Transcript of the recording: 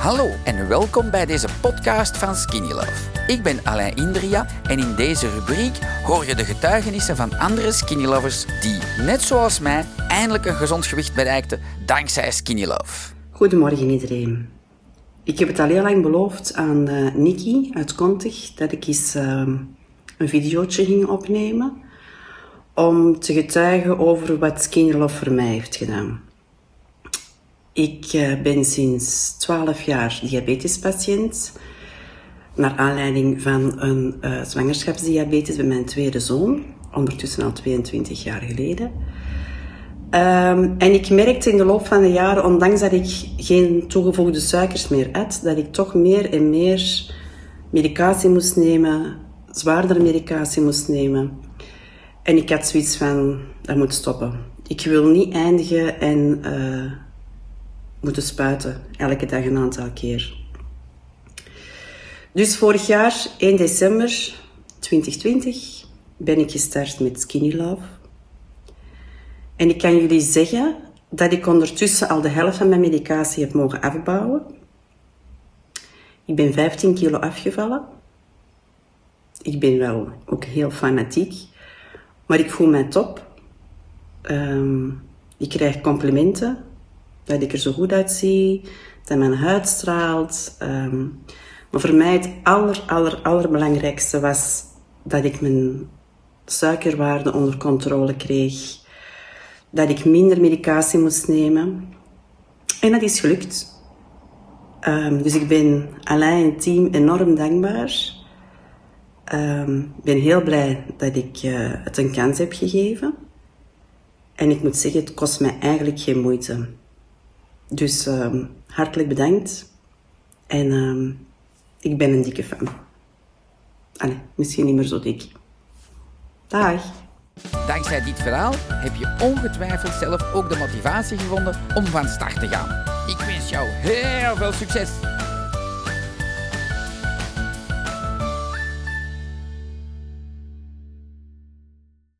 Hallo en welkom bij deze podcast van Skinny Love. Ik ben Alain Indria en in deze rubriek hoor je de getuigenissen van andere Skinny Lovers die, net zoals mij, eindelijk een gezond gewicht bereikten dankzij Skinny Love. Goedemorgen iedereen. Ik heb het al heel lang beloofd aan uh, Nikki uit Kontig dat ik eens uh, een videootje ging opnemen om te getuigen over wat Skinny Love voor mij heeft gedaan. Ik uh, ben sinds 12 jaar diabetespatiënt. Naar aanleiding van een uh, zwangerschapsdiabetes bij mijn tweede zoon. Ondertussen al 22 jaar geleden. Um, en ik merkte in de loop van de jaren, ondanks dat ik geen toegevoegde suikers meer at, dat ik toch meer en meer medicatie moest nemen, zwaardere medicatie moest nemen. En ik had zoiets van, dat moet stoppen. Ik wil niet eindigen en uh, moeten spuiten, elke dag een aantal keer. Dus vorig jaar, 1 december 2020, ben ik gestart met Skinny Love. En ik kan jullie zeggen dat ik ondertussen al de helft van mijn medicatie heb mogen afbouwen. Ik ben 15 kilo afgevallen. Ik ben wel ook heel fanatiek, maar ik voel mij top. Um, ik krijg complimenten dat ik er zo goed uitzie, dat mijn huid straalt. Um, maar voor mij het aller, aller, allerbelangrijkste was dat ik mijn suikerwaarde onder controle kreeg. Dat ik minder medicatie moest nemen. En dat is gelukt. Um, dus ik ben Alain en team enorm dankbaar. Um, ik ben heel blij dat ik uh, het een kans heb gegeven. En ik moet zeggen, het kost mij eigenlijk geen moeite. Dus um, hartelijk bedankt. En um, ik ben een dikke fan. Allee, misschien niet meer zo dik. Dag. Dankzij dit verhaal heb je ongetwijfeld zelf ook de motivatie gevonden om van start te gaan. Ik wens jou heel veel succes.